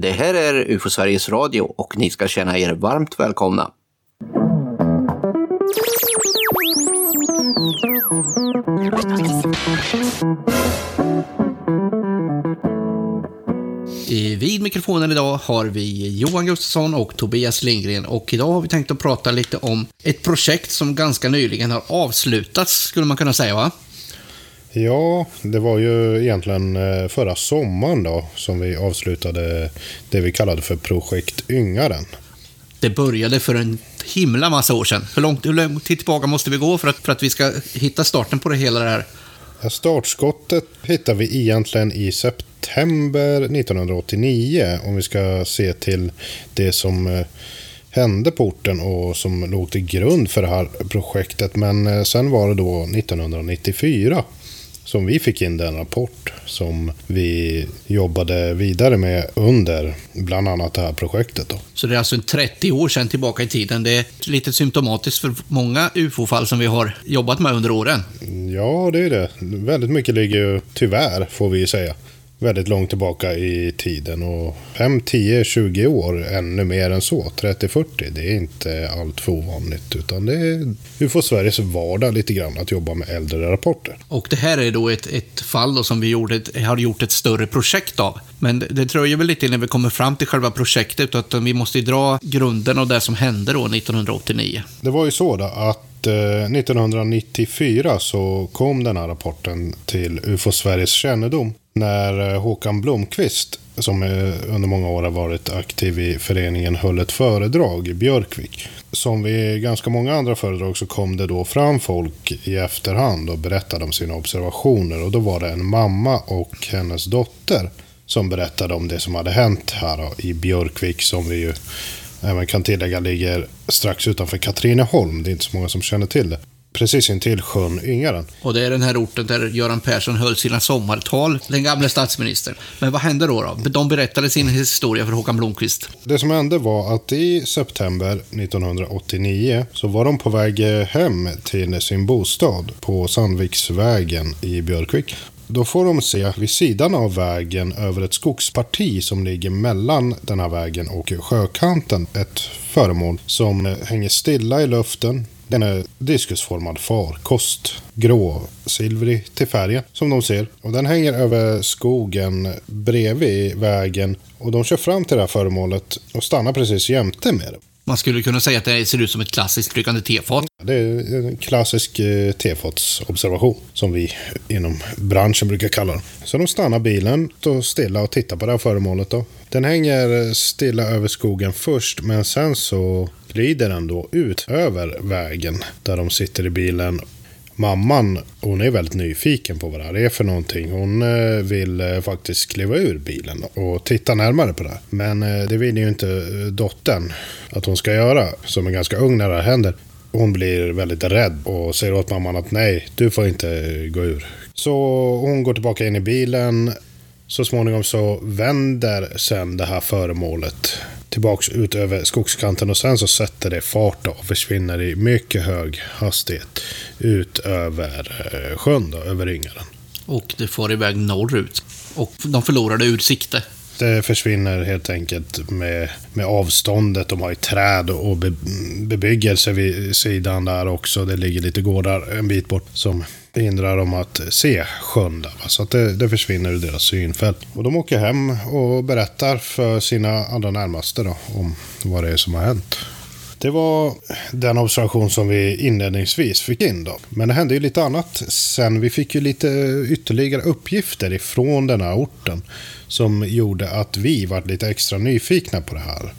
Det här är UFO Sveriges Radio och ni ska känna er varmt välkomna. Vid mikrofonen idag har vi Johan Gustafsson och Tobias Lindgren och idag har vi tänkt att prata lite om ett projekt som ganska nyligen har avslutats, skulle man kunna säga va? Ja, det var ju egentligen eh, förra sommaren då som vi avslutade det vi kallade för Projekt Yngaren. Det började för en himla massa år sedan. Hur, långt, hur lång tid tillbaka måste vi gå för att, för att vi ska hitta starten på det hela det här? Startskottet hittar vi egentligen i september 1989 om vi ska se till det som eh, hände på orten och som låg till grund för det här projektet. Men eh, sen var det då 1994 som vi fick in den rapport som vi jobbade vidare med under bland annat det här projektet. Då. Så det är alltså 30 år sedan tillbaka i tiden. Det är lite symptomatiskt för många UFO-fall som vi har jobbat med under åren. Ja, det är det. Väldigt mycket ligger ju, tyvärr, får vi säga, väldigt långt tillbaka i tiden. Och 5, 10, 20 år, ännu mer än så, 30, 40, det är inte allt för ovanligt. Utan det är UFO Sveriges vardag lite grann att jobba med äldre rapporter. Och det här är då ett, ett fall då som vi gjorde, har gjort ett större projekt av. Men det, det dröjer väl lite innan vi kommer fram till själva projektet, utan vi måste dra grunden av det som hände då 1989. Det var ju så då att 1994 eh, så kom den här rapporten till UFO Sveriges kännedom när eh, Håkan Blomqvist, som eh, under många år har varit aktiv i föreningen, höll ett föredrag i Björkvik. Som vid ganska många andra föredrag så kom det då fram folk i efterhand och berättade om sina observationer. Och då var det en mamma och hennes dotter som berättade om det som hade hänt här i Björkvik som vi ju även kan tillägga ligger strax utanför Katrineholm. Det är inte så många som känner till det precis intill sjön Yngaren. Och det är den här orten där Göran Persson höll sina sommartal, den gamle statsministern. Men vad hände då? då? De berättade sin historia för Håkan Blomqvist. Det som hände var att i september 1989 så var de på väg hem till sin bostad på Sandviksvägen i Björkvik. Då får de se vid sidan av vägen över ett skogsparti som ligger mellan den här vägen och sjökanten ett föremål som hänger stilla i luften den är diskusformad farkost. Grå, silvrig till färgen som de ser. Och den hänger över skogen bredvid vägen. Och de kör fram till det här föremålet och stannar precis jämte med det. Man skulle kunna säga att det ser ut som ett klassiskt tryckande tefat. Det är en klassisk eh, tefatsobservation som vi inom branschen brukar kalla det. Så de stannar bilen, står stilla och tittar på det här föremålet. Då. Den hänger eh, stilla över skogen först, men sen så glider den då ut över vägen där de sitter i bilen mamman, hon är väldigt nyfiken på vad det här är för någonting. Hon eh, vill eh, faktiskt kliva ur bilen och titta närmare på det. här. Men eh, det vill ju inte dottern att hon ska göra, som är ganska ung när det här händer. Hon blir väldigt rädd och säger åt mamman att nej, du får inte gå ur. Så hon går tillbaka in i bilen. Så småningom så vänder sen det här föremålet tillbaks ut över skogskanten och sen så sätter det fart och försvinner i mycket hög hastighet ut över eh, sjön, då, över Yngaren. Och det får iväg norrut. Och de förlorade ur sikte. Det försvinner helt enkelt med, med avståndet. De har ju träd och be, bebyggelse vid sidan där också. Det ligger lite gårdar en bit bort som hindrar dem att se sjön där. Så att det, det, försvinner ur deras synfält. Och de åker hem och berättar för sina allra närmaste då, om vad det är som har hänt. Det var den observation som vi inledningsvis fick in då. Men det hände ju lite annat sen. Vi fick ju lite ytterligare uppgifter ifrån den här orten som gjorde att vi var lite extra nyfikna på det här.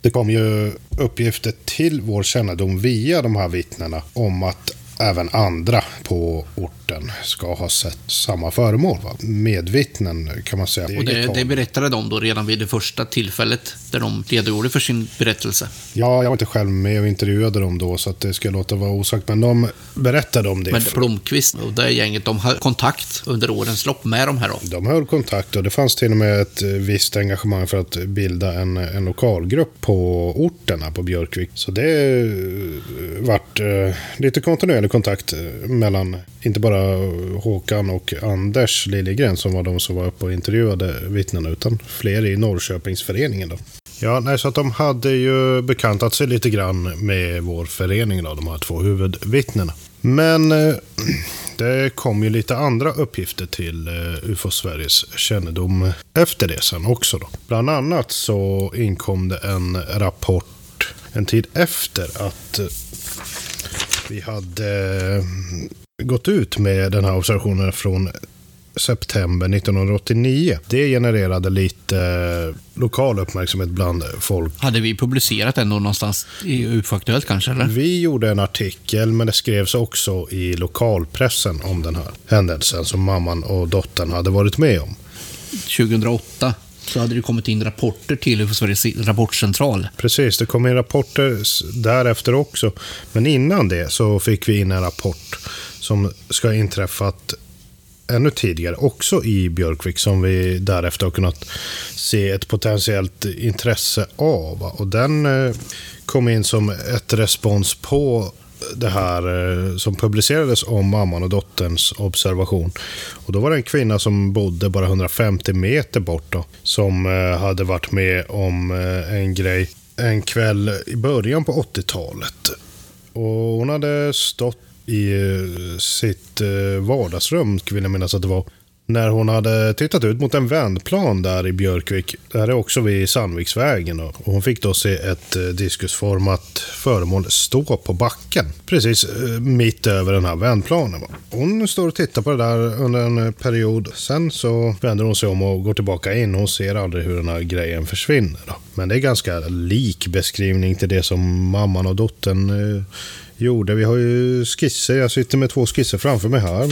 Det kom ju uppgifter till vår kännedom via de här vittnena om att även andra på orten ska ha sett samma föremål. Va? Medvittnen kan man säga. Och det, det berättade de då redan vid det första tillfället där de redogjorde för sin berättelse? Ja, jag var inte själv med och intervjuade dem då så att det ska låta vara osagt. Men de berättade om det. Men Blomqvist och det gänget, de höll kontakt under årens lopp med de här då? De höll kontakt och det fanns till och med ett visst engagemang för att bilda en, en lokalgrupp på orten här på Björkvik. Så det vart eh, lite kontinuerlig kontakt eh, mellan, inte bara Håkan och Anders Liljegren som var de som var uppe och intervjuade vittnena, utan fler i Norrköpingsföreningen. Då. Ja, nej, så att de hade ju bekantat sig lite grann med vår förening, då, de här två huvudvittnena. Men eh, det kom ju lite andra uppgifter till eh, UFO Sveriges kännedom efter det sen också. Då. Bland annat så inkom det en rapport en tid efter att eh, vi hade eh, gått ut med den här observationen från september 1989. Det genererade lite eh, lokal uppmärksamhet bland folk. Hade vi publicerat den då någonstans i UFO-aktuellt kanske? Eller? Vi gjorde en artikel, men det skrevs också i lokalpressen om den här händelsen som mamman och dottern hade varit med om. 2008 så hade det kommit in rapporter till Sveriges rapportcentral. Precis, det kom in rapporter därefter också. Men innan det så fick vi in en rapport som ska ha inträffat ännu tidigare, också i Björkvik, som vi därefter har kunnat se ett potentiellt intresse av. Och den eh, kom in som ett respons på det här eh, som publicerades om mamman och dotterns observation. Och då var det en kvinna som bodde bara 150 meter bort då, som eh, hade varit med om eh, en grej en kväll i början på 80-talet. Och hon hade stått i sitt vardagsrum, vill jag minnas att det var. När hon hade tittat ut mot en vändplan där i Björkvik. Det här är också vid Sandviksvägen. Och hon fick då se ett eh, diskusformat föremål stå på backen. Precis eh, mitt över den här vändplanen. Hon står och tittar på det där under en eh, period. Sen så vänder hon sig om och går tillbaka in. Hon ser aldrig hur den här grejen försvinner. Men det är ganska lik beskrivning till det som mamman och dottern gjorde. Vi har ju skisser. Jag sitter med två skisser framför mig här.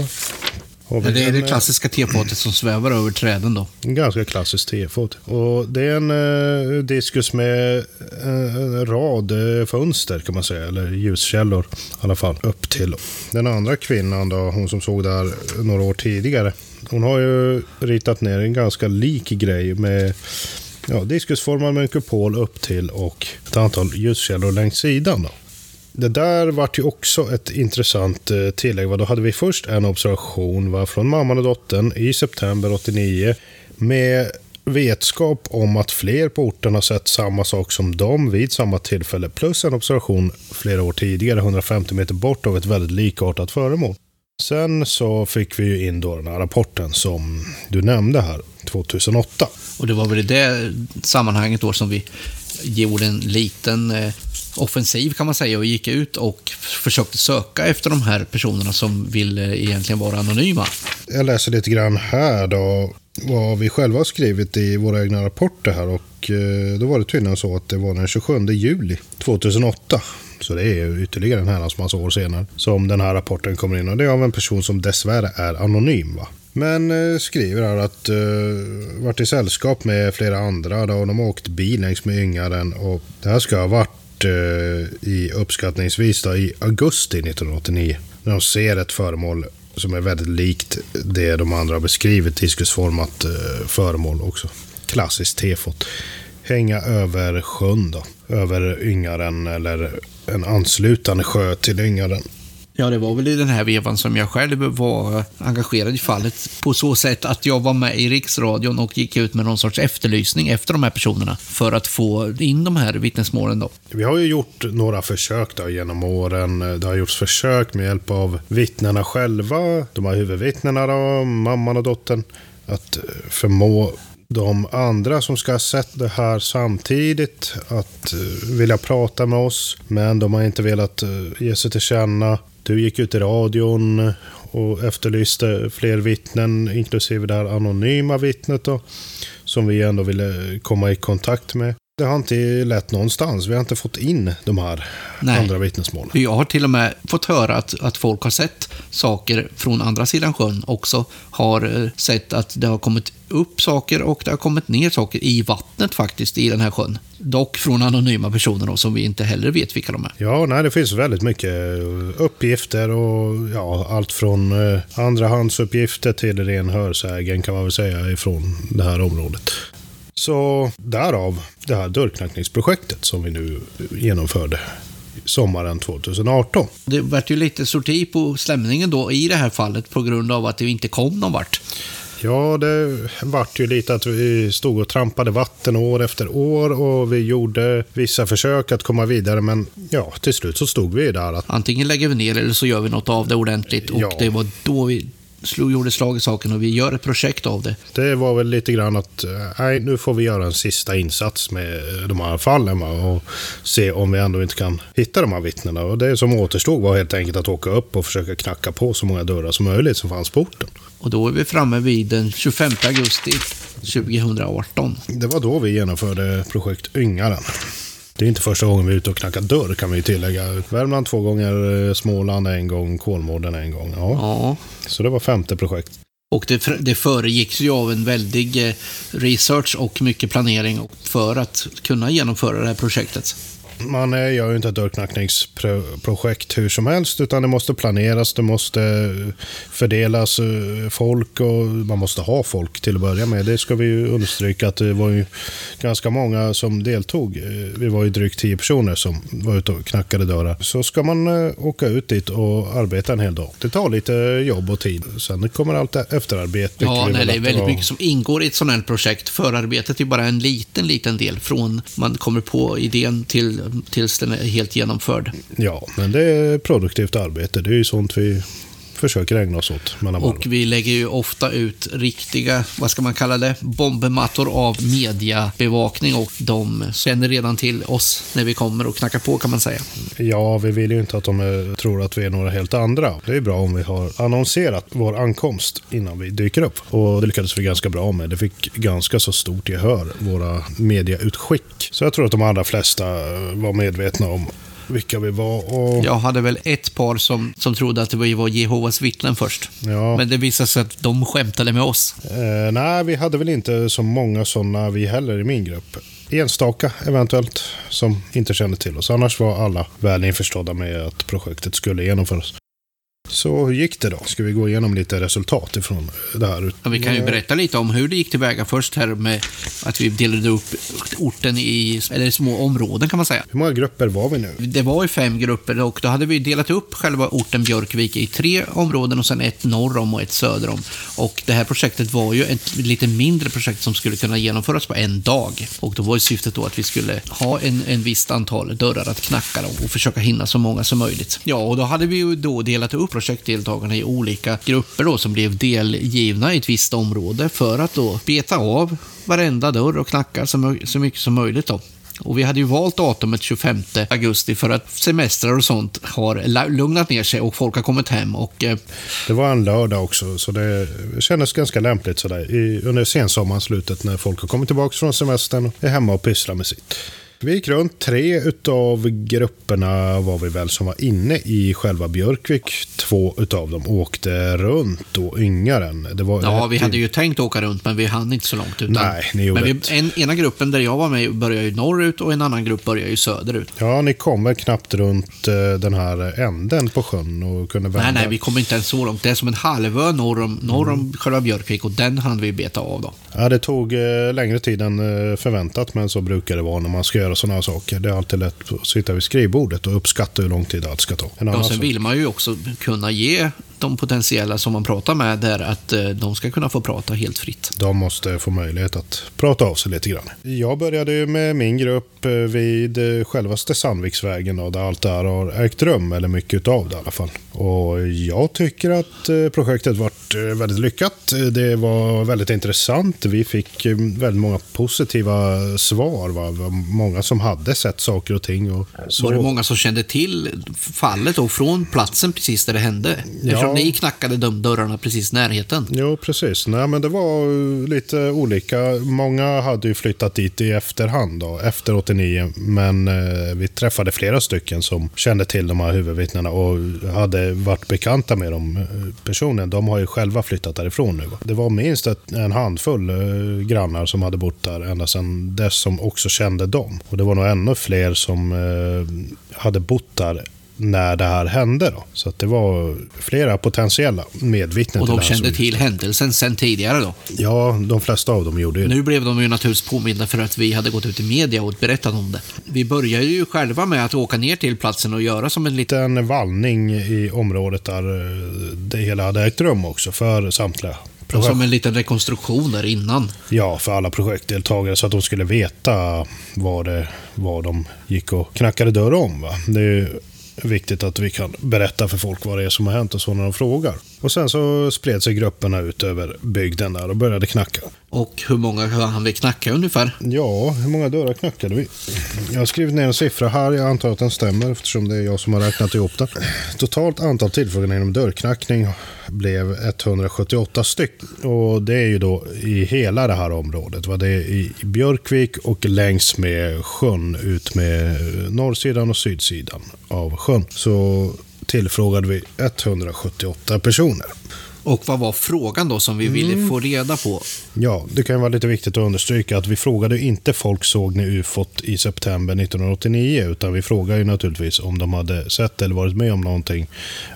Ja, det är det klassiska tefatet som svävar över träden då. En ganska klassiskt tefat. Och det är en eh, diskus med eh, en rad eh, fönster kan man säga, eller ljuskällor i alla fall, upp till. Den andra kvinnan då, hon som såg där några år tidigare, hon har ju ritat ner en ganska lik grej med ja, diskusformad med en kupol upp till och ett antal ljuskällor längs sidan. Då. Det där vart ju också ett intressant eh, tillägg. Då hade vi först en observation va, från mamman och dottern i september 89 med vetskap om att fler på orten har sett samma sak som dem vid samma tillfälle. Plus en observation flera år tidigare, 150 meter bort, av ett väldigt likartat föremål. Sen så fick vi ju in då den här rapporten som du nämnde här, 2008. Och det var väl i det sammanhanget då som vi gjorde en liten eh, offensiv kan man säga och gick ut och försökte söka efter de här personerna som vill egentligen vara anonyma. Jag läser lite grann här då vad vi själva har skrivit i våra egna rapporter här och eh, då var det tydligen så att det var den 27 juli 2008 så det är ytterligare en herrans massa år senare som den här rapporten kommer in och det är av en person som dessvärre är anonym. Va? Men eh, skriver här att eh, varit i sällskap med flera andra då, och de har åkt bil längs med Yngaren och det här ska ha varit eh, i uppskattningsvis då, i augusti 1989. När de ser ett föremål som är väldigt likt det de andra har beskrivit, diskusformat eh, föremål också. Klassiskt tefot. Hänga över sjön då, över Yngaren eller en anslutande sjö till Yngaren. Ja, det var väl i den här vevan som jag själv var engagerad i fallet på så sätt att jag var med i Riksradion och gick ut med någon sorts efterlysning efter de här personerna för att få in de här vittnesmålen. Då. Vi har ju gjort några försök då genom åren. Det har gjorts försök med hjälp av vittnena själva, de här huvudvittnena då, mamman och dottern, att förmå de andra som ska ha sett det här samtidigt att eh, vilja prata med oss. Men de har inte velat eh, ge sig till känna. Du gick ut i radion eh, och efterlyste fler vittnen, inklusive det här anonyma vittnet då, som vi ändå ville komma i kontakt med. Det har inte lett någonstans. Vi har inte fått in de här Nej. andra vittnesmålen. Jag har till och med fått höra att, att folk har sett saker från andra sidan sjön också. Har eh, sett att det har kommit upp saker och det har kommit ner saker i vattnet faktiskt i den här sjön. Dock från anonyma personer då, som vi inte heller vet vilka de är. Ja, nej, det finns väldigt mycket uppgifter och ja, allt från eh, andrahandsuppgifter till ren hörsägen kan man väl säga ifrån det här området. Så därav det här dörrknackningsprojektet som vi nu genomförde sommaren 2018. Det vart ju lite sorti på stämningen då i det här fallet på grund av att det inte kom någon vart. Ja, det vart ju lite att vi stod och trampade vatten år efter år och vi gjorde vissa försök att komma vidare men ja, till slut så stod vi där. Att, Antingen lägger vi ner eller så gör vi något av det ordentligt och Ja. det var då vi slog, gjorde slag i saken och vi gör ett projekt av det. det var väl lite grann att eh, nej, nu får vi göra en sista insats med eh, de här fallen och se om vi ändå inte kan hitta de här vittnena. Och det som återstod var helt enkelt att åka upp och försöka knacka på så många dörrar som möjligt som fanns på orten. Och då är vi framme vid den 25 augusti 2018. Det var då vi genomförde projekt Yngaren. Det är inte första gången vi är ute och knackar dörr kan vi ju tillägga. Värmland två gånger, eh, Småland en gång, Kolmården en gång. Ja. Ja. Så det var femte projekt. Och det, det föregicks ju av en väldig eh, research och mycket planering för att kunna genomföra det här projektet. Man gör ju inte ett dörrknackningsprojekt hur som helst, utan det måste planeras, det måste eh, fördelas eh, folk och man måste ha folk till att börja med. Det ska vi ju understryka att det var ju ganska många som deltog. Eh, Vi var ju drygt tio personer som var ute och knackade dörrar. Så ska man åka ut dit och arbeta en hel dag. Det tar lite jobb och tid. Sen kommer allt efterarbete. Ja, nej, det är väldigt mycket som ingår i ett sådant här projekt. Förarbetet är bara en liten, liten del från man kommer på idén till, tills den är helt genomförd. Ja, men det är produktivt arbete. Det är ju sånt vi försöker ägna oss åt. Och vi lägger ju ofta ut riktiga, vad ska man kalla det, bombmattor av mediabevakning och de känner redan till oss när vi kommer och knackar på kan man säga. Ja, vi vill ju inte att de tror att vi är några helt andra. Det är bra om vi har annonserat vår ankomst innan vi dyker upp. Och det lyckades vi ganska bra med. Det fick ganska så stort gehör, våra mediautskick. Så jag tror att de allra flesta var medvetna om vilka vi var. Och, Jag hade väl ett par som, som trodde att det var Jehovas vittnen först. ja. Men det visade sig att de skämtade med oss. Eh, nej, vi hade väl inte så många sådana vi heller i min grupp. Enstaka eventuellt som inte kände till oss. Annars var alla väl införstådda med att projektet skulle genomföras. Så hur gick det då? Ska vi gå igenom lite resultat ifrån det här? Ja, vi kan ju berätta lite om hur det gick tillväga först här med att vi delade upp orten i, eller små områden kan man säga. Hur många grupper var vi nu? Det var i fem grupper och då hade vi delat upp själva orten Björkvik i tre områden och sen ett norr om och ett söder om. Och det här projektet var ju ett lite mindre projekt som skulle kunna genomföras på en dag. Och då var ju syftet då att vi skulle ha en, en visst antal dörrar att knacka och försöka hinna så många som möjligt. Ja, och då hade vi ju då delat upp projektdeltagarna i olika grupper då som blev delgivna i ett visst område för att då beta av varenda dörr och knacka så, mycket som möjligt då. Och vi hade ju valt datumet 25 augusti för att semestrar och sånt har lugnat ner sig och folk har kommit hem. Och eh, Det var en lördag också, så det kändes ganska lämpligt sådär. I, under sensommaren, slutet, när folk har kommit tillbaka från semestern och är hemma och pysslar med sitt. Vi gick runt. Tre utav grupperna var vi väl som var inne i själva Björkvik. Två utav dem åkte runt och Yngaren. Det var ja, vi hade ju tänkt åka runt men vi hann inte så långt. Utan, Nej, ni gjorde men vi, en, ena gruppen där jag var med började ju norrut och en annan grupp började ju söderut. Ja, ni kom väl knappt runt eh, den här änden på sjön och kunde vända. Nej, nej, vi kom inte ens så långt. Det är som en halvö norr om, norr om själva Björkvik och den hann vi beta av då. Ja, det tog eh, längre tid än eh, förväntat, men så brukar det vara när man ska göra sådana här saker. Det är alltid lätt att sitta vid skrivbordet och uppskatta hur lång tid allt ska ta. En Ja, sen vill man ju också kunna ge de potentiella som man pratar med där att eh, de ska kunna få prata helt fritt. De måste få möjlighet att prata av sig lite grann. Jag började ju med min grupp eh, vid eh, självaste Sandviksvägen då, där allt det här har ägt rum, eller mycket utav det i alla fall. Och jag tycker att projektet varit väldigt lyckat. Det var väldigt intressant. Vi fick väldigt många positiva svar. Va? Många som hade sett saker och ting. Och så... Var det många som kände till fallet och från platsen precis där det hände? Ni knackade de dörrarna precis i närheten. Jo, precis. Nej, men det var eh, lite olika. Många hade ju flyttat dit i efterhand, då, efter 89. Men eh, vi träffade flera stycken som kände till de här huvudvittnena och hade varit bekanta med dem eh, personligen. De har ju själva flyttat därifrån nu. Det var minst ett, en handfull eh, grannar som hade bott där ända sedan dess som också kände dem. Och det var nog ännu fler som eh, hade bott där när det här hände. Då. Så att det var flera potentiella medvittnen Och till de här kände som- till händelsen sen tidigare då. Ja, de flesta av dem gjorde det. Nu blev de ju naturligtvis påminda för att vi hade gått ut i media och berättat om det. Vi började ju själva med att åka ner till platsen och göra som en liten... En vallning i området där eh, det hela hade ägt rum också för samtliga projekt. Som en liten rekonstruktion där innan. Ja, för alla projektdeltagare så att de skulle veta vad, det, vad de gick och knackade dörr om. Va? Det är viktigt att vi kan berätta för folk vad det är som har hänt och så när de frågar. Och sen så spred sig grupperna ut över bygden där och började knacka. Och hur många hann vi knacka ungefär? Ja, hur många dörrar knackade vi? Jag har skrivit ner en siffra här. Jag antar att den stämmer eftersom det är jag som har räknat ihop den. Totalt antal tillfrågningar inom dörrknackning blev 178 stycken. Och det är ju då i hela det här området. Va? Det är i Björkvik och längs med sjön ut med norrsidan och sydsidan av sjön. Så tillfrågade vi 178 personer. Och vad var frågan då som vi ville få reda på? Ja, det kan vara lite viktigt att understryka att vi frågade inte folk såg ni ufot i september 1989 utan vi frågade ju naturligtvis om de hade sett eller varit med om någonting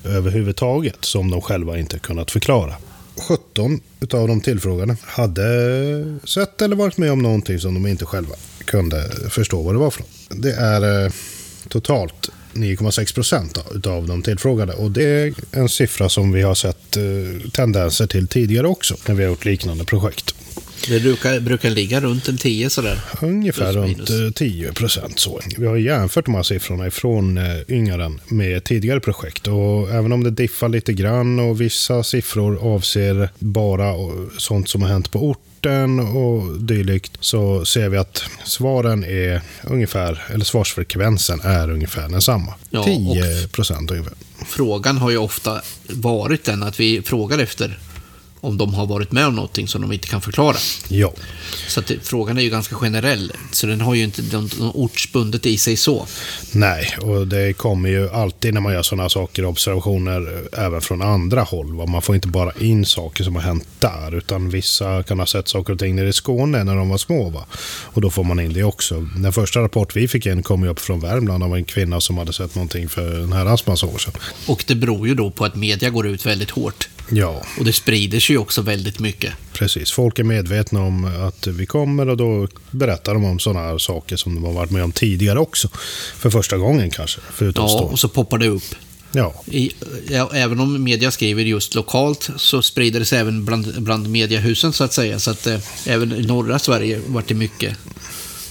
överhuvudtaget som de själva inte kunnat förklara. 17 utav de tillfrågade hade sett eller varit med om någonting som de inte själva kunde förstå vad det var för något. Det är eh, totalt 9,6 procent av de tillfrågade. Och det är en siffra som vi har sett eh, tendenser till tidigare också när vi har gjort liknande projekt. Det brukar, brukar ligga runt en 10 sådär. Ungefär Plus runt minus. eh, 10 procent så. Vi har jämfört de här siffrorna ifrån eh, Yngaren med tidigare projekt. Och även om det diffar lite grann och vissa siffror avser bara eh, sånt som har hänt på orten och dylikt så ser vi att svaren är ungefär, eller svarsfrekvensen är ungefär densamma. Ja, 10 procent ungefär. Frågan har ju ofta varit den att vi frågar efter om de har varit med om någonting som de inte kan förklara. Ja. Så att frågan är ju ganska generell, så den har ju inte något ortsbundet i sig så. Nej, och det kommer ju alltid när man gör sådana saker observationer eh, även från andra håll. va. Man får inte bara in saker som har hänt där, utan vissa kan ha sett saker och ting nere i Skåne när de var små. Va? Och då får man in det också. Den första rapport vi fick in kom ju upp från Värmland av en kvinna som hade sett någonting för en herrans massa år sedan. Och det beror ju då på att media går ut väldigt hårt. Ja, Och det sprider sig ju också väldigt mycket. precis. Folk är medvetna om att vi kommer och då berättar de om sådana här saker som de har varit med om tidigare också. För första gången kanske, för Ja, och så poppar det upp. Ja, I, även om media skriver just lokalt så sprider det sig även bland, bland mediahusen så att säga. Så att eh, även i norra Sverige vart det mycket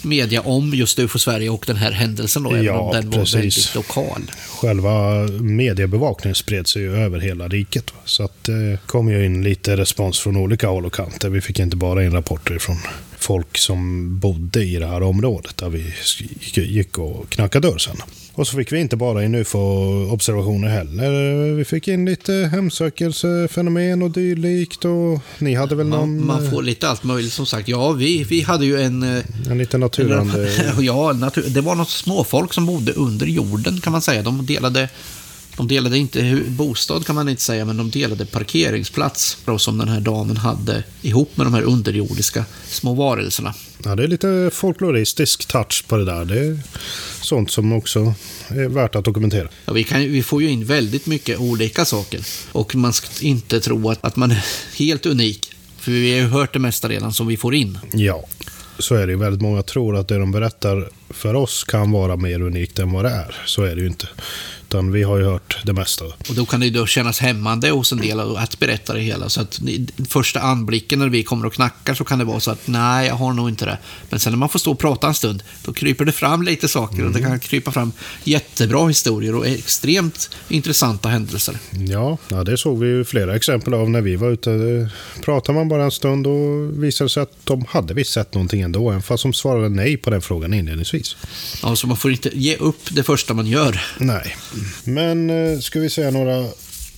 media om just UFO Sverige och den här händelsen då, även Ja, om den var precis. väldigt lokal. själva mediebevakningen spred sig ju över hela riket. Så att det kom ju in lite respons från olika håll och kanter. Vi fick inte bara in rapporter från folk som bodde i det här området där vi gick- gick och knackade dörr sen. Och så fick vi inte bara in UFO-observationer heller. Vi fick in lite hemsökelsefenomen och dylikt. Och ni hade väl någon... Man, man får lite allt möjligt som sagt. Ja, vi, vi hade ju en... eh, En liten naturande... ja, natur, det var något småfolk som bodde under jorden kan man säga. De delade, de delade inte bostad kan man inte säga, men de delade parkeringsplats. Som den här damen hade ihop med de här underjordiska små varelserna. Ja, det är lite folkloristisk touch på det där. Det är sånt som också är värt att dokumentera. Ja, vi, kan, vi får ju in väldigt mycket olika saker. Och man ska inte tro att, att man är helt unik. För vi har ju hört det mesta redan som vi får in. Ja, så är det ju. Väldigt många tror att det de berättar för oss kan vara mer unikt än vad det är. Så är det ju inte. Utan vi har ju hört det mesta. Och då kan det ju då kännas hämmande hos en del att berätta det hela. Så att första anblicken när vi kommer och knackar så kan det vara så att nej, jag har nog inte det. Men sen när man får stå och prata en stund, då kryper det fram lite saker och det kan krypa fram jättebra historier och extremt intressanta händelser. Ja, ja, det såg vi ju flera exempel av när vi var ute. Pratar man bara en stund och visade sig att de hade visst sett någonting ändå. Även fast de svarade nej på den frågan inledningsvis. Ja, så man får inte ge upp det första man gör. Nej. Men eh, ska vi säga några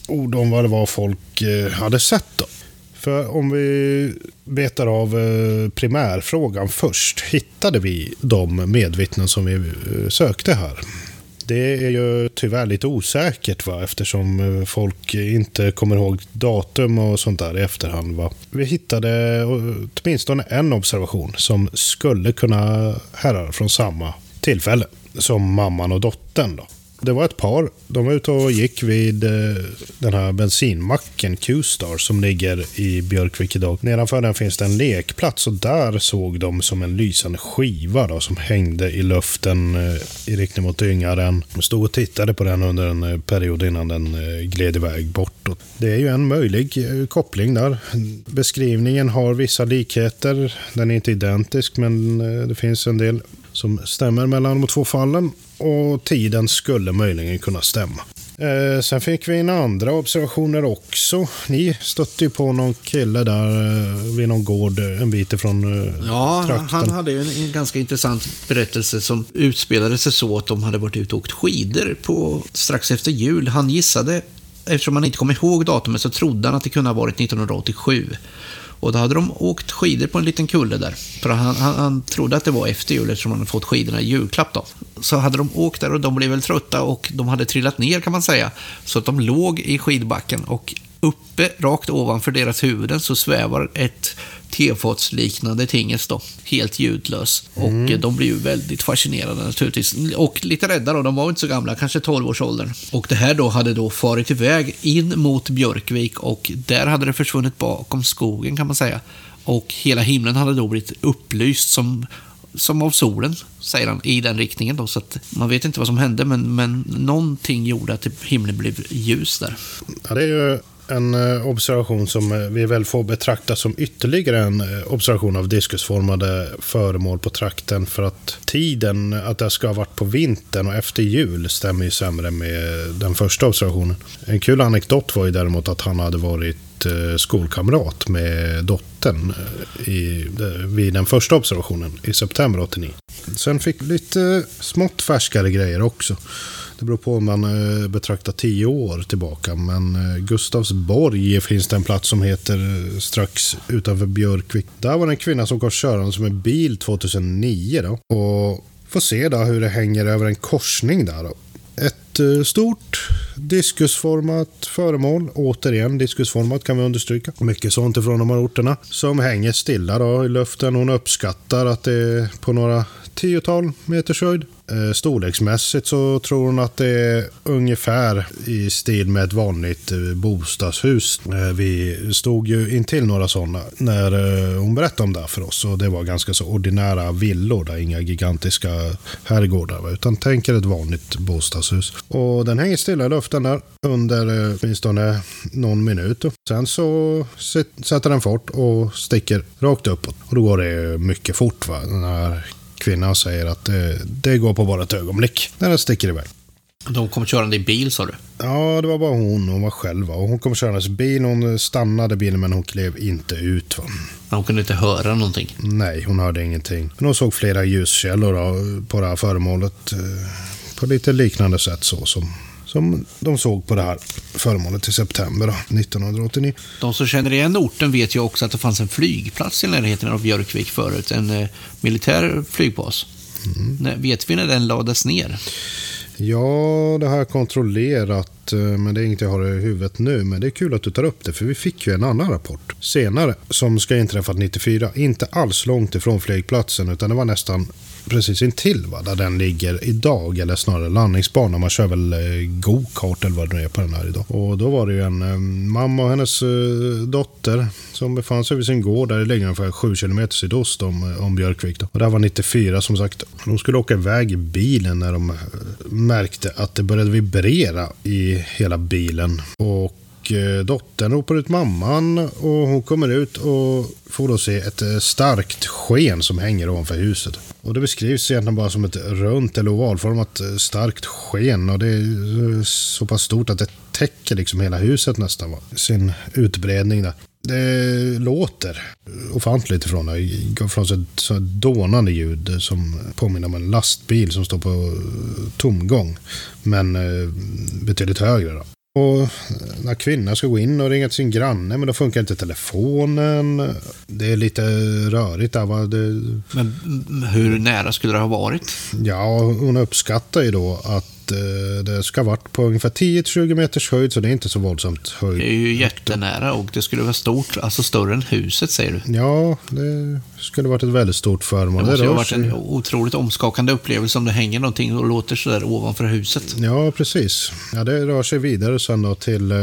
ord om vad det var folk eh, hade sett då? För om vi betar av eh, primärfrågan först. Hittade vi de medvittnen som vi eh, sökte här? Det är ju tyvärr lite osäkert va? eftersom folk inte kommer ihåg datum och sånt där i efterhand. Va? Vi hittade åtminstone en observation som skulle kunna härröra från samma tillfälle som mamman och dottern. Då. Det var ett par. De var ute och gick vid eh, den här bensinmacken Q-Star som ligger i Björkvik idag. Nedanför den finns det en lekplats och där såg de som en lysande skiva då, som hängde i luften eh, i riktning mot Yngaren. De stod och tittade på den under en eh, period innan den gled iväg bortåt. Det är ju en möjlig koppling där. Beskrivningen har vissa likheter. Den är inte identisk men det finns en del som stämmer mellan de två fallen och tiden skulle möjligen kunna stämma. Eh, sen fick vi en andra observationer också. Ni stötte ju på någon kille där eh, vid någon gård en bit ifrån eh, Ja, trakten. han hade ju en, en, ganska intressant berättelse som utspelade sig så att de hade varit ute och åkt skidor på, strax efter jul. Han gissade, eftersom han inte kom ihåg datumet, så trodde han att det kunde ha varit 1987. Och då hade de åkt skidor på en liten kulle där. För han, han, han trodde att det var efter jul eftersom han hade fått skidorna i julklapp då. Så hade de åkt där och de blev väl trötta och de hade trillat ner kan man säga. Så att de låg i skidbacken och uppe, rakt ovanför deras huvuden, så svävar ett tefatsliknande tingest då, helt ljudlös. Mm. Och eh, de blir ju väldigt fascinerade naturligtvis. Och lite rädda då, de var inte så gamla, kanske 12-årsåldern. Och det här då hade då farit iväg in mot Björkvik och där hade det försvunnit bakom skogen kan man säga. Och hela himlen hade då blivit upplyst som som av solen, säger han, i den riktningen. Då, så att man vet inte vad som hände, men, men någonting gjorde att himlen blev ljus där. Ja, det är ju en eh, observation som eh, vi väl får betrakta som ytterligare en eh, observation av diskusformade föremål på trakten. För att tiden, att det ska ha varit på vintern och efter jul, stämmer ju sämre med den första observationen. En kul anekdot var ju däremot att han hade varit skolkamrat med dottern i, vid den första observationen i september 89. Sen fick vi lite smått färskare grejer också. Det beror på om man eh, betraktar tio år tillbaka. Men eh, Gustavsborg finns det en plats som heter eh, strax utanför Björkvik. Där var det en kvinna som kom körande som en bil 2009. Då. Och får se då hur det hänger över en korsning där. Då. Ett stort diskusformat föremål. Återigen diskusformat kan vi understryka. Mycket sånt ifrån de här orterna. Som hänger stilla då i luften. Hon uppskattar att det är på några tiotal meters höjd. Eh, storleksmässigt så tror hon att det är ungefär i stil med ett vanligt eh, bostadshus. Eh, vi stod ju intill några sådana när hon berättade om det för oss. Och det var ganska så ordinära villor där, inga gigantiska herrgårdar. Utan tänk er ett vanligt bostadshus. Och den hänger stilla i luften där under åtminstone någon minut. Sen så sätter den fart och sticker rakt uppåt. Och då går det mycket fort. Va? Den här kvinnan säger att det, det går på bara ett ögonblick när den sticker iväg. De kom körande i bil sa du? Ja, det var bara hon. Hon var själv. Och hon kom körande i bil. Hon stannade bilen men hon klev inte ut. Va? Hon kunde inte höra någonting? Nej, hon hörde ingenting. Men hon såg flera ljuskällor då, på det här föremålet. Eh, på lite liknande sätt så som som de såg på det här föremålet i september då, 1989. De som känner igen orten vet ju också att det fanns en flygplats i närheten av Björkvik förut, en eh, militär flygbas. Mm. Vet vi när den lades ner? Ja, det har jag kontrollerat, eh, men det är inget jag har i huvudet nu. Men det är kul att du tar upp det, för vi fick ju en annan rapport senare som ska inträffat 94. Inte alls långt ifrån flygplatsen, utan det var nästan precis intill va, där den ligger idag. Eller snarare landningsbana. Man kör väl eh, go-kart eller vad det nu är på den här idag. Och då var det ju en eh, mamma och hennes eh, dotter som befann sig vid sin gård där det ligger ungefär 7 km sydost om, eh, om Björkvik. Då. Och det här var 94 som sagt. De skulle åka iväg i bilen när de eh, märkte att det började vibrera i hela bilen. Och och eh, dottern ropar ut mamman och hon kommer ut och får då se ett eh, starkt sken som hänger ovanför huset. Och det beskrivs egentligen bara som ett runt eller ovalformat eh, starkt sken och det är så pass stort att det täcker liksom hela huset nästan. Va? Sin utbredning där. Det låter ofantligt ifrån det. Går från ett dånande ljud som påminner om en lastbil som står på tomgång. Men betydligt högre. Då. Och när kvinnan ska gå in och ringa till sin granne, men då funkar inte telefonen. Det är lite rörigt där. Va? Det... Men hur nära skulle det ha varit? Ja, hon uppskattar ju då att att eh, det ska ha varit på ungefär 10-20 meters höjd, så det är inte så våldsamt höjd. Det är ju jättenära och det skulle vara stort, alltså större än huset säger du. Ja, det skulle varit ett väldigt stort föremål. Det måste rör ha varit en otroligt omskakande upplevelse om det hänger någonting och låter sådär ovanför huset. Ja, precis. Ja, det rör sig vidare sen då till eh,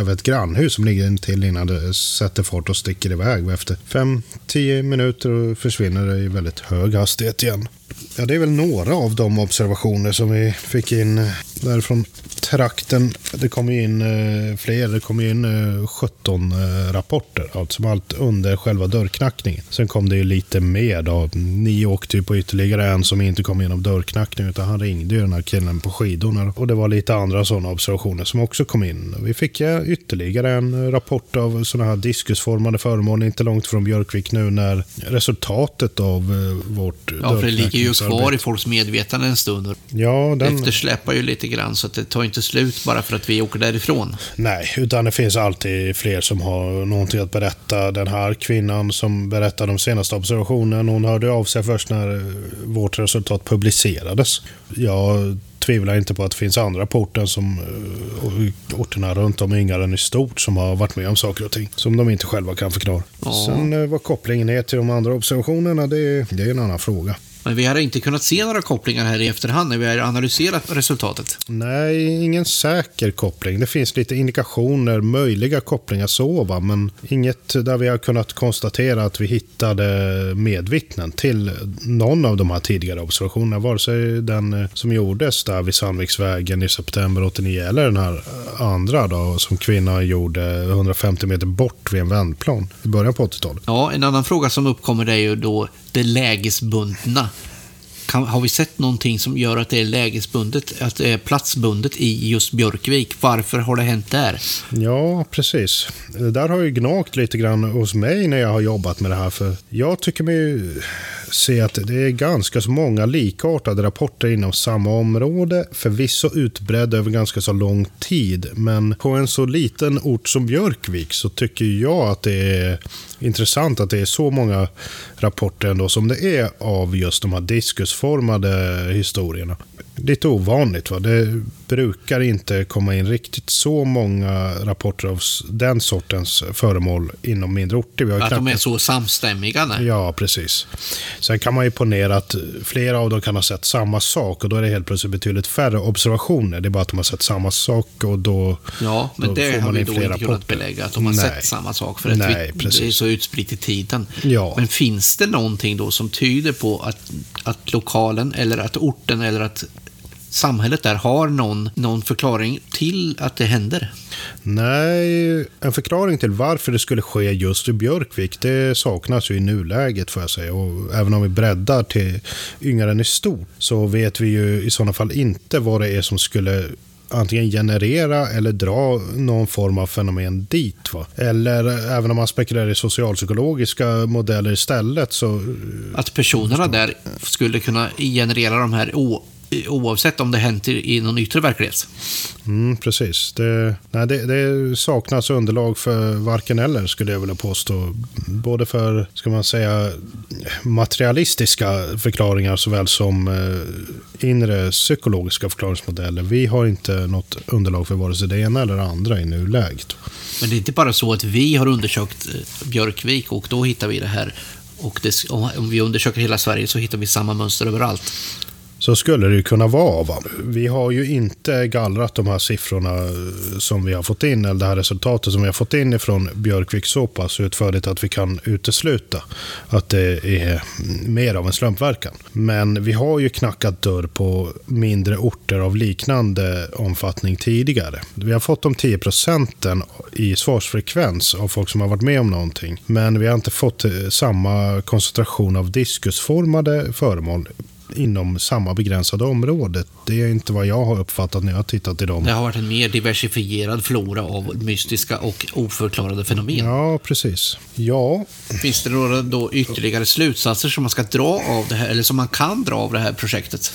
över ett grannhus som ligger till innan det sätter fart och sticker iväg. Efter 5-10 minuter försvinner det i väldigt hög hastighet igen. Ja, det är väl några av de observationer som vi fick in därifrån trakten. Det kom ju in eh, fler. Det kom in eh, 17 eh, rapporter. Alltså allt under själva dörrknackningen. Sen kom det ju lite mer då. Ni åkte ju på ytterligare en som inte kom genom dörrknackningen utan han ringde ju den här killen på skidorna. Och det var lite andra sådana observationer som också kom in. Vi fick ja, ytterligare en rapport av sådana här diskusformade föremål inte långt från Björkvik nu när resultatet av eh, vårt Ja, för det ligger ju kvar i folks medvetande en stund. Ja, den... Eftersläpar ju lite grann så att det tar inte slut bara för att vi åker därifrån. Nej, utan det finns alltid fler som har någonting att berätta. Den här kvinnan som berättade om senaste observationen, hon hörde av sig först när vårt resultat publicerades. Jag tvivlar inte på att det finns andra på orten som eh, orterna runt om Yngaren i stort som har varit med om saker och ting som de inte själva kan förklara. Ja. Sen eh, vad kopplingen är till de andra observationerna, det, det är en annan fråga. Men vi har inte kunnat se några kopplingar här i efterhand när vi har analyserat resultatet. Nej, ingen säker koppling. Det finns lite indikationer, möjliga kopplingar så, va? men inget där vi har kunnat konstatera att vi hittade medvittnen till någon av de här tidigare observationerna. Vare sig den eh, som gjordes där vid Sandviksvägen i september 89 eller den här andra då, som kvinnan gjorde 150 meter bort vid en vändplan i början på 80-talet. Ja, en annan fråga som uppkommer är ju då det lägesbundna. Kan, har vi sett någonting som gör att det är lägesbundet, att det är platsbundet i just Björkvik? Varför har det hänt där? Ja, precis. Det där har ju gnagt lite grann hos mig när jag har jobbat med det här. För jag tycker mig ju se att det är ganska så många likartade rapporter inom samma område. Förvisso utbredda över ganska så lång tid. Men på en så liten ort som Björkvik så tycker jag att det är intressant att det är så många rapporter ändå som det är av just de här diskusformade historierna. Lite ovanligt va? Det brukar inte komma in riktigt så många rapporter av den sortens föremål inom mindre orter. Vi har Att de är knappt- så samstämmiga? Nej. Ja, precis. Sen kan man ju ponera att flera av dem kan ha sett samma sak och då är det helt plötsligt betydligt färre observationer. Det är bara att de har sett samma sak och då... Ja, men Då det får har vi då inte kunnat belägga, att de har Nej. sett samma sak. För att Nej, vi, det är precis. så utspritt i tiden. Ja. Men finns det någonting då som tyder på att, att lokalen, eller att orten, eller att samhället där har någon, någon förklaring till att det händer? Nej, en förklaring till varför det skulle ske just i Björkvik, det saknas ju i nuläget får jag säga. Och även om vi breddar till yngre i stort så vet vi ju i sådana fall inte vad det är som skulle antingen generera eller dra någon form av fenomen dit. Va? Eller även om man spekulerar i socialpsykologiska modeller istället så Att personerna där skulle kunna generera de här oavsett om det hänt i, i någon yttre verklighet? Mm, precis. Det, nej, det, det saknas underlag för varken eller skulle jag vilja påstå. Både för, ska man säga, materialistiska förklaringar såväl som eh, inre psykologiska förklaringsmodeller. Vi har inte något underlag för vare sig det ena eller det andra i nuläget. Men det är inte bara så att vi har undersökt eh, Björkvik och då hittar vi det här. Och det, om vi undersöker hela Sverige så hittar vi samma mönster överallt. Så skulle det ju kunna vara. Va? Vi har ju inte gallrat de här siffrorna eh, som vi har fått in, eller det här resultatet som vi har fått in ifrån Björkvik så pass utförligt att vi kan utesluta att det är mer av en slumpverkan. Men vi har ju knackat dörr på mindre orter av liknande omfattning tidigare. Vi har fått de 10 procenten i svarsfrekvens av folk som har varit med om någonting. Men vi har inte fått eh, samma koncentration av diskusformade föremål inom samma begränsade område. Det är inte vad jag har uppfattat när jag har tittat i dem. Det har varit en mer diversifierad flora av mystiska och oförklarade fenomen. Ja, precis. Ja, Finns det några då ytterligare slutsatser som man ska dra av det här, eller som man kan dra av det här projektet?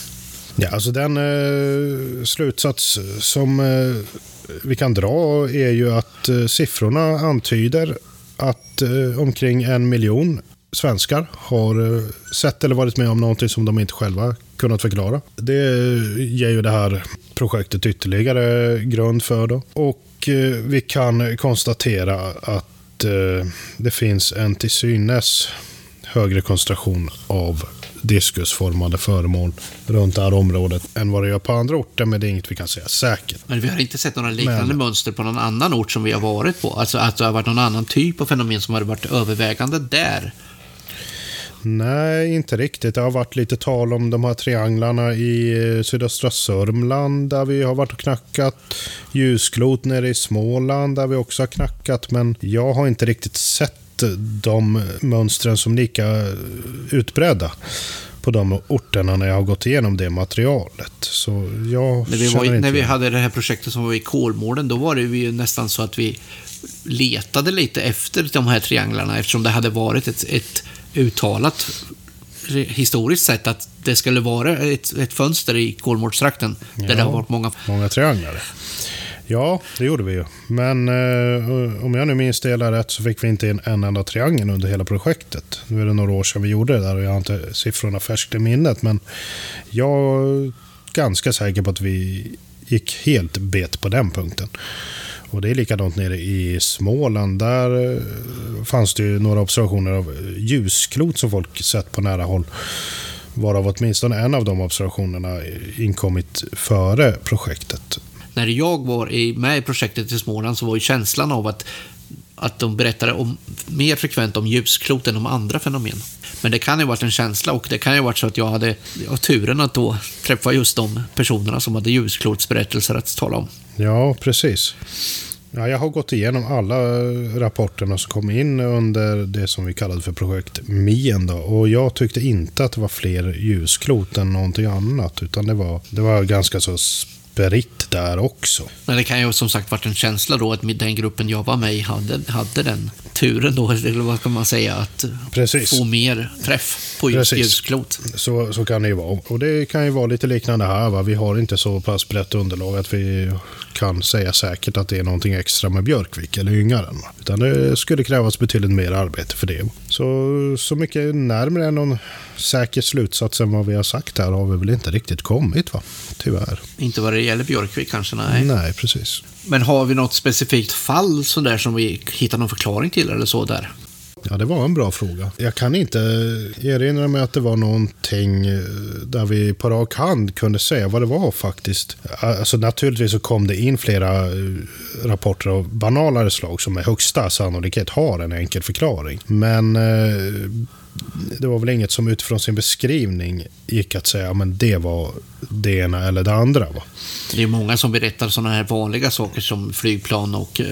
ja alltså den eh, slutsats som eh, vi kan dra är ju att eh, siffrorna antyder att eh, omkring en miljon svenskar har eh, sett eller varit med om någonting som de inte själva kunnat förklara. Det ger ju det här projektet ytterligare grund för. Då. Och eh, vi kan konstatera att eh, det finns en till synes högre koncentration av diskusformade föremål runt det här området än vad det gör på andra orter, men det är inget vi kan säga säkert. Men vi har inte sett några liknande Men- mönster på någon annan ort som vi har varit på. Alltså att det har varit någon annan typ av fenomen som har varit övervägande där. Nej, inte riktigt. Det har varit lite tal om de här trianglarna i eh, sydöstra Sörmland där vi har varit och knackat. Ljusklot nere i Småland där vi också har knackat. Men jag har inte riktigt sett de mönstren som lika utbredda på de orterna när jag har gått igenom det materialet. Så jag När vi, var, när vi hade det här projektet som var i Kolmården, då var det ju nästan så att vi letade lite efter de här trianglarna eftersom det hade varit ett, ett uttalat historiskt sett att det skulle vara ett, ett fönster i Kolmårdstrakten där det har varit många Många trianglar. Ja, det gjorde vi ju. Men eh, om jag nu minns det hela rätt så fick vi inte in en enda triangel under hela projektet. Nu är det några år sedan vi gjorde det där och jag har inte siffrorna färskt i minnet. Men jag är ganska säker på att vi gick helt bet på den punkten. Och det är likadant nere i Småland. Där eh, fanns det ju några observationer av ljusklot som folk sett på nära håll. Varav åtminstone en av de observationerna inkommit före projektet. när jag var med i projektet i Småland så var ju känslan av att, att de berättade om, mer frekvent om ljusklot än om andra fenomen. Men det kan ju ha varit en känsla och det kan ju ha varit så att jag hade ja, turen att då träffa just de personerna som hade ljusklotsberättelser att tala om. Ja, precis. Ja, jag har gått igenom alla rapporterna som kom in under det som vi kallade för projekt Mien. Då, och jag tyckte inte att det var fler ljusklot än någonting annat. Utan det var, det var ganska så spritt där också. Men det kan ju som sagt varit en känsla då att den gruppen jag var med i hade, hade den turen då, eller vad kan man säga, att Precis. få mer träff på just ljusklot. Så, så kan det ju vara. Och det kan ju vara lite liknande här. Va? Vi har inte så pass brett underlag att vi kan säga säkert att det är någonting extra med Björkvik eller Yngaren. Utan det skulle krävas betydligt mer arbete för det. Så, så mycket närmare någon säker slutsats än vad vi har sagt här har vi väl inte riktigt kommit va? Tyvärr. Inte vad det gäller Björkvik kanske, nej. Nej, precis. Men har vi något specifikt fall sådär som vi hittar någon förklaring till eller så där? Ja, det var en bra fråga. Jag kan inte erinra mig att det var någonting eh, där vi på rak hand kunde säga vad det var faktiskt. Alltså naturligtvis så kom det in flera eh, rapporter av banalare slag som med högsta sannolikhet har en enkel förklaring. Men eh, det var väl inget som utifrån sin beskrivning gick att säga men det var det ena eller det andra. Va? Det är många som berättar sådana här vanliga saker som flygplan och eh,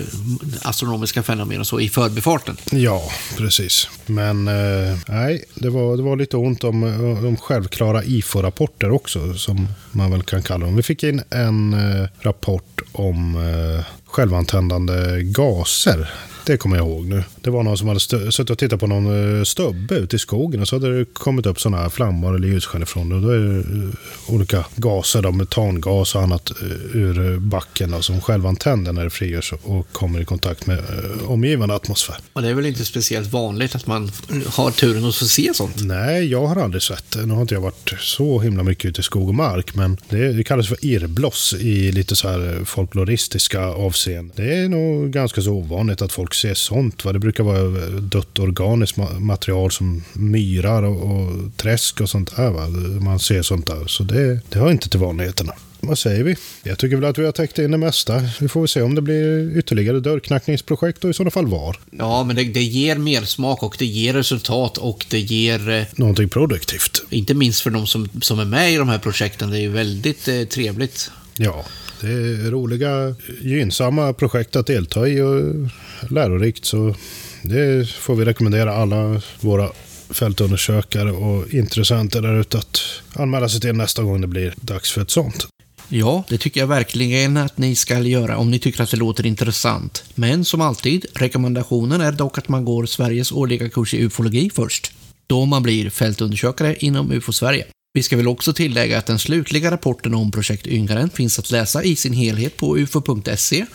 astronomiska fenomen och så i förbifarten. Ja, precis. Men eh, nej, det var, det var lite ont om eh, de självklara IFO-rapporter också, som man väl kan kalla dem. Vi fick in en eh, rapport om eh, självantändande gaser. Det kommer jag ihåg nu. Det var någon som hade suttit och tittat på någon eh, stubbe ute i skogen och så hade det kommit upp sådana här flammor eller ljussken ifrån det. Och då är det eh, olika gaser, då, metangas och annat eh, ur backen då, som självantänder när det frigörs och kommer i kontakt med omgivande atmosfär. Och det är väl inte speciellt vanligt att man har turen att få se sånt. Nej, jag har aldrig sett det. Nu har inte jag varit så himla mycket ute i skog och mark, men det, det kallas för irrbloss i lite så här folkloristiska avseenden. Det är nog ganska så ovanligt att folk ser sånt. Va? Det brukar vara dött organiskt ma- material som myrar och, och träsk och sånt där. Va? Man ser sånt där. Så det, det hör inte till vanligheterna. Vad säger vi? Jag tycker väl att vi har täckt in det mesta. Vi får väl se om det blir ytterligare dörrknackningsprojekt och i sådana fall var. Ja, men det, det ger mer smak och det ger resultat och det ger, eh, Någonting produktivt. inte minst för de som, som är med i de här projekten, det är ju väldigt eh, trevligt. Ja, det är roliga, gynnsamma projekt att delta i och lärorikt. Så det får vi rekommendera alla våra fältundersökare och intressenter där ute att anmäla sig till nästa gång det blir dags för ett sånt. Ja, det tycker jag verkligen att ni ska göra om ni tycker att det låter intressant. Men som alltid, rekommendationen är dock att man går Sveriges årliga kurs i ufologi först. Då man blir fältundersökare inom UFO-Sverige. Vi ska väl också tillägga att den slutliga rapporten om projekt Yngaren finns att läsa i sin helhet på ufo.se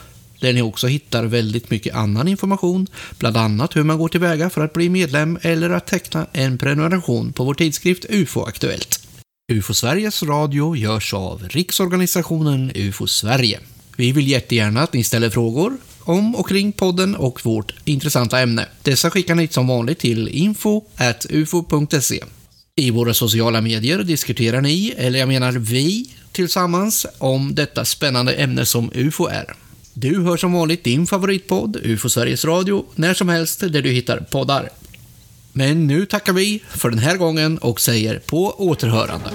där ni också hittar väldigt mycket annan information, bland annat hur man går tillväga för att bli medlem eller att teckna en prenumeration på vår tidskrift UFO Aktuellt. UFO Sveriges Radio görs av Riksorganisationen UFO Sverige. Vi vill jättegärna att ni ställer frågor om och kring podden och vårt intressanta ämne. Dessa skickar ni som vanligt till info.ufo.se. I våra sociala medier diskuterar ni, eller jag menar vi, tillsammans om detta spännande ämne som UFO är. Du hör som vanligt din favoritpodd, UFO Sveriges Radio, när som helst där du hittar poddar. Men nu tackar vi för den här gången och säger på återhörande.